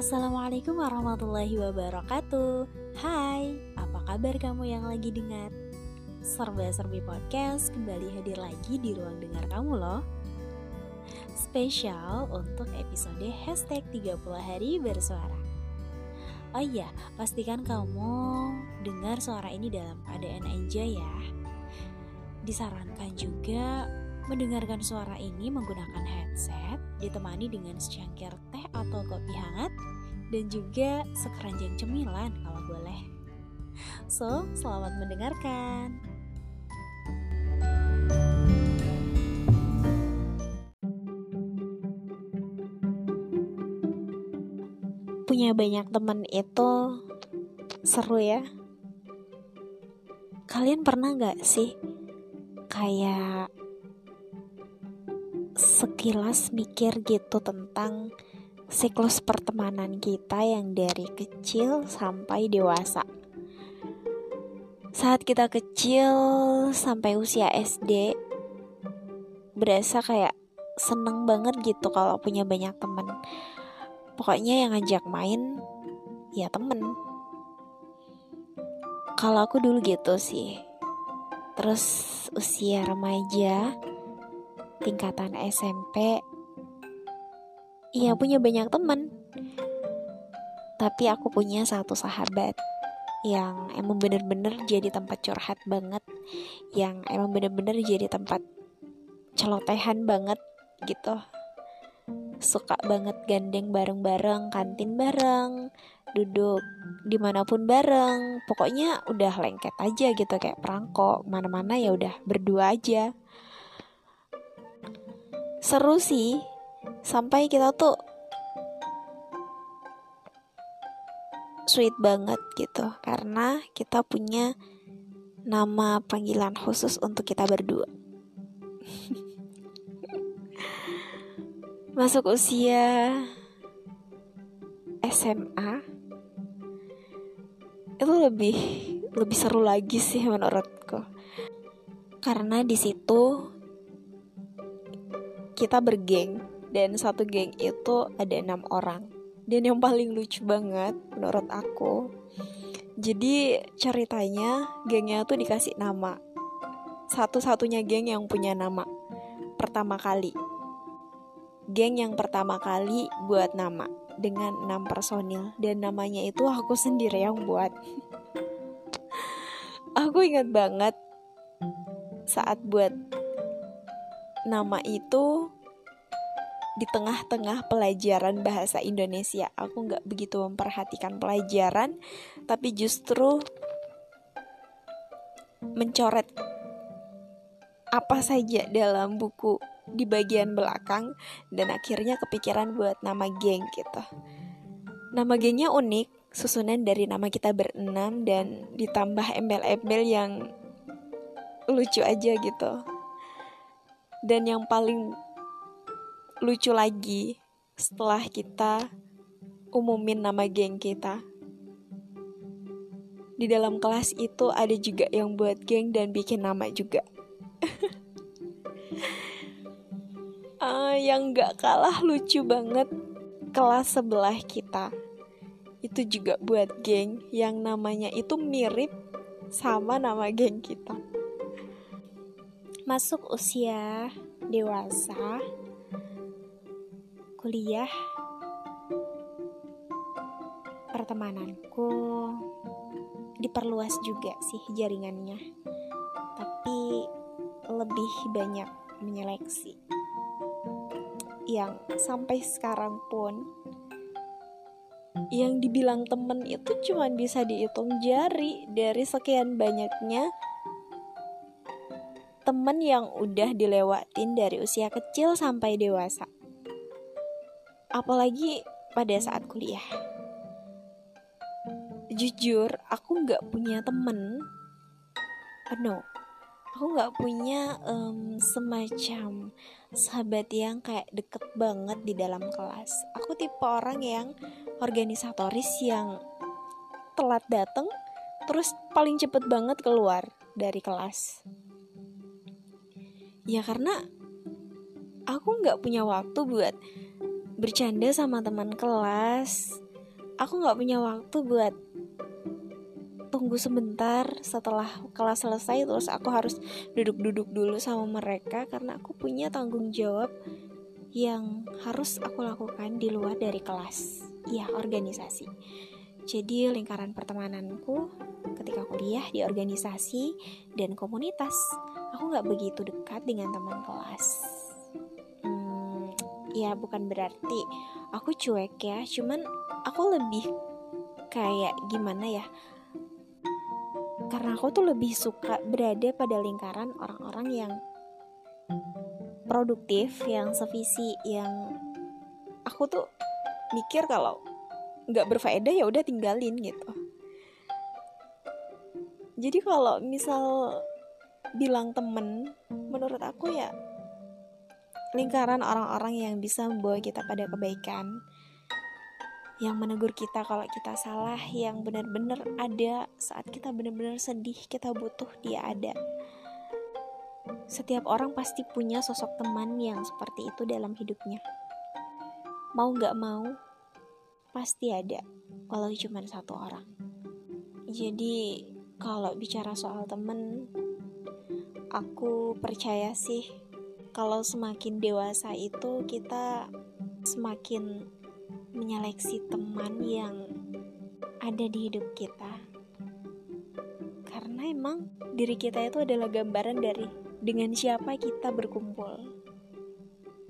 Assalamualaikum warahmatullahi wabarakatuh. Hai, apa kabar kamu yang lagi dengar? Serba-serbi podcast kembali hadir lagi di ruang dengar kamu loh. Spesial untuk episode hashtag 30 hari bersuara. Oh iya, pastikan kamu dengar suara ini dalam keadaan aja ya. Disarankan juga mendengarkan suara ini menggunakan headset ditemani dengan secangkir teh atau kopi hangat dan juga sekeranjang cemilan kalau boleh. So, selamat mendengarkan. Punya banyak temen itu seru ya. Kalian pernah gak sih kayak sekilas mikir gitu tentang siklus pertemanan kita yang dari kecil sampai dewasa. Saat kita kecil sampai usia SD, berasa kayak seneng banget gitu kalau punya banyak temen. Pokoknya yang ngajak main, ya temen. Kalau aku dulu gitu sih. Terus usia remaja, tingkatan SMP Iya punya banyak temen Tapi aku punya satu sahabat Yang emang bener-bener jadi tempat curhat banget. Yang emang bener-bener jadi tempat celotehan banget gitu. Suka banget gandeng bareng-bareng, kantin bareng Duduk di mana pun bareng. Pokoknya udah lengket aja gitu kayak perangkok Mana-mana ya udah berdua aja seru sih. Sampai kita tuh sweet banget gitu. Karena kita punya nama panggilan khusus untuk kita berdua. Masuk usia SMA itu lebih lebih seru lagi sih menurutku. Karena di situ kita bergeng. Dan satu geng itu ada enam orang. Dan yang paling lucu banget menurut aku jadi ceritanya gengnya tuh dikasih nama. Satu-satunya geng yang punya nama. Pertama kali. Geng yang pertama kali buat nama dengan enam personil. Dan namanya itu aku sendiri yang buat. Aku ingat banget saat buat nama itu di tengah-tengah pelajaran bahasa Indonesia. Aku nggak begitu memperhatikan pelajaran, tapi justru mencoret apa saja dalam buku di bagian belakang dan akhirnya kepikiran buat nama geng gitu. Nama gengnya unik, susunan dari nama kita berenam dan ditambah embel-embel yang lucu aja gitu. Dan yang paling lucu lagi setelah kita umumin nama geng kita. Di dalam kelas itu ada juga yang buat geng dan bikin nama juga. uh, yang gak kalah lucu banget kelas sebelah kita. Itu juga buat geng yang namanya itu mirip sama nama geng kita masuk usia dewasa, kuliah, pertemananku diperluas juga sih jaringannya, tapi lebih banyak menyeleksi. Yang sampai sekarang pun yang dibilang temen itu cuma bisa dihitung jari dari sekian banyaknya temen yang udah dilewatin dari usia kecil sampai dewasa. Apalagi pada saat kuliah. Jujur, aku nggak punya temen. Uh, no, aku nggak punya um, semacam sahabat yang kayak deket banget di dalam kelas. Aku tipe orang yang organisatoris yang telat dateng, terus paling cepet banget keluar dari kelas ya karena aku nggak punya waktu buat bercanda sama teman kelas. Aku nggak punya waktu buat tunggu sebentar setelah kelas selesai terus aku harus duduk-duduk dulu sama mereka karena aku punya tanggung jawab yang harus aku lakukan di luar dari kelas. Ya organisasi. Jadi lingkaran pertemananku ketika kuliah di organisasi dan komunitas aku nggak begitu dekat dengan teman kelas hmm, ya bukan berarti aku cuek ya cuman aku lebih kayak gimana ya karena aku tuh lebih suka berada pada lingkaran orang-orang yang produktif, yang sevisi, yang aku tuh mikir kalau nggak berfaedah ya udah tinggalin gitu. Jadi kalau misal bilang temen, menurut aku ya lingkaran orang-orang yang bisa membawa kita pada kebaikan, yang menegur kita kalau kita salah, yang benar-benar ada saat kita benar-benar sedih, kita butuh dia ada. Setiap orang pasti punya sosok teman yang seperti itu dalam hidupnya. Mau gak mau, pasti ada, walau cuma satu orang. Jadi, kalau bicara soal temen, aku percaya sih kalau semakin dewasa itu kita semakin menyeleksi teman yang ada di hidup kita. Karena emang diri kita itu adalah gambaran dari dengan siapa kita berkumpul.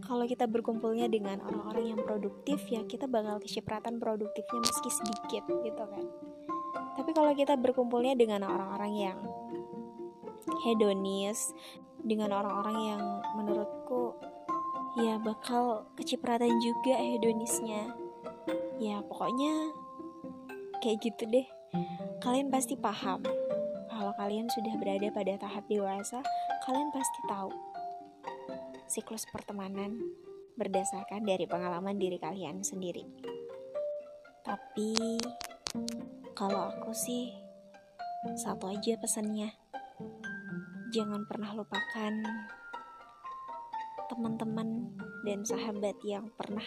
Kalau kita berkumpulnya dengan orang-orang yang produktif ya kita bakal kecipratan produktifnya meski sedikit gitu kan. Tapi kalau kita berkumpulnya dengan orang-orang yang hedonis dengan orang-orang yang menurutku ya bakal kecipratan juga hedonisnya. Ya pokoknya kayak gitu deh. Kalian pasti paham. Kalau kalian sudah berada pada tahap dewasa kalian pasti tahu siklus pertemanan berdasarkan dari pengalaman diri kalian sendiri. Tapi kalau aku sih satu aja pesannya jangan pernah lupakan teman-teman dan sahabat yang pernah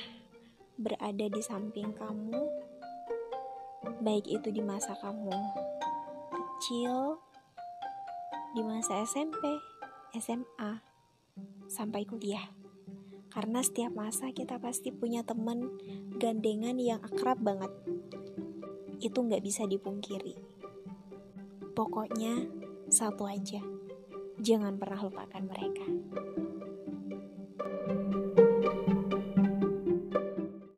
berada di samping kamu, baik itu di masa kamu kecil, di masa SMP, SMA, sampai kuliah. Karena setiap masa kita pasti punya teman gandengan yang akrab banget. Itu nggak bisa dipungkiri. Pokoknya satu aja, jangan pernah lupakan mereka.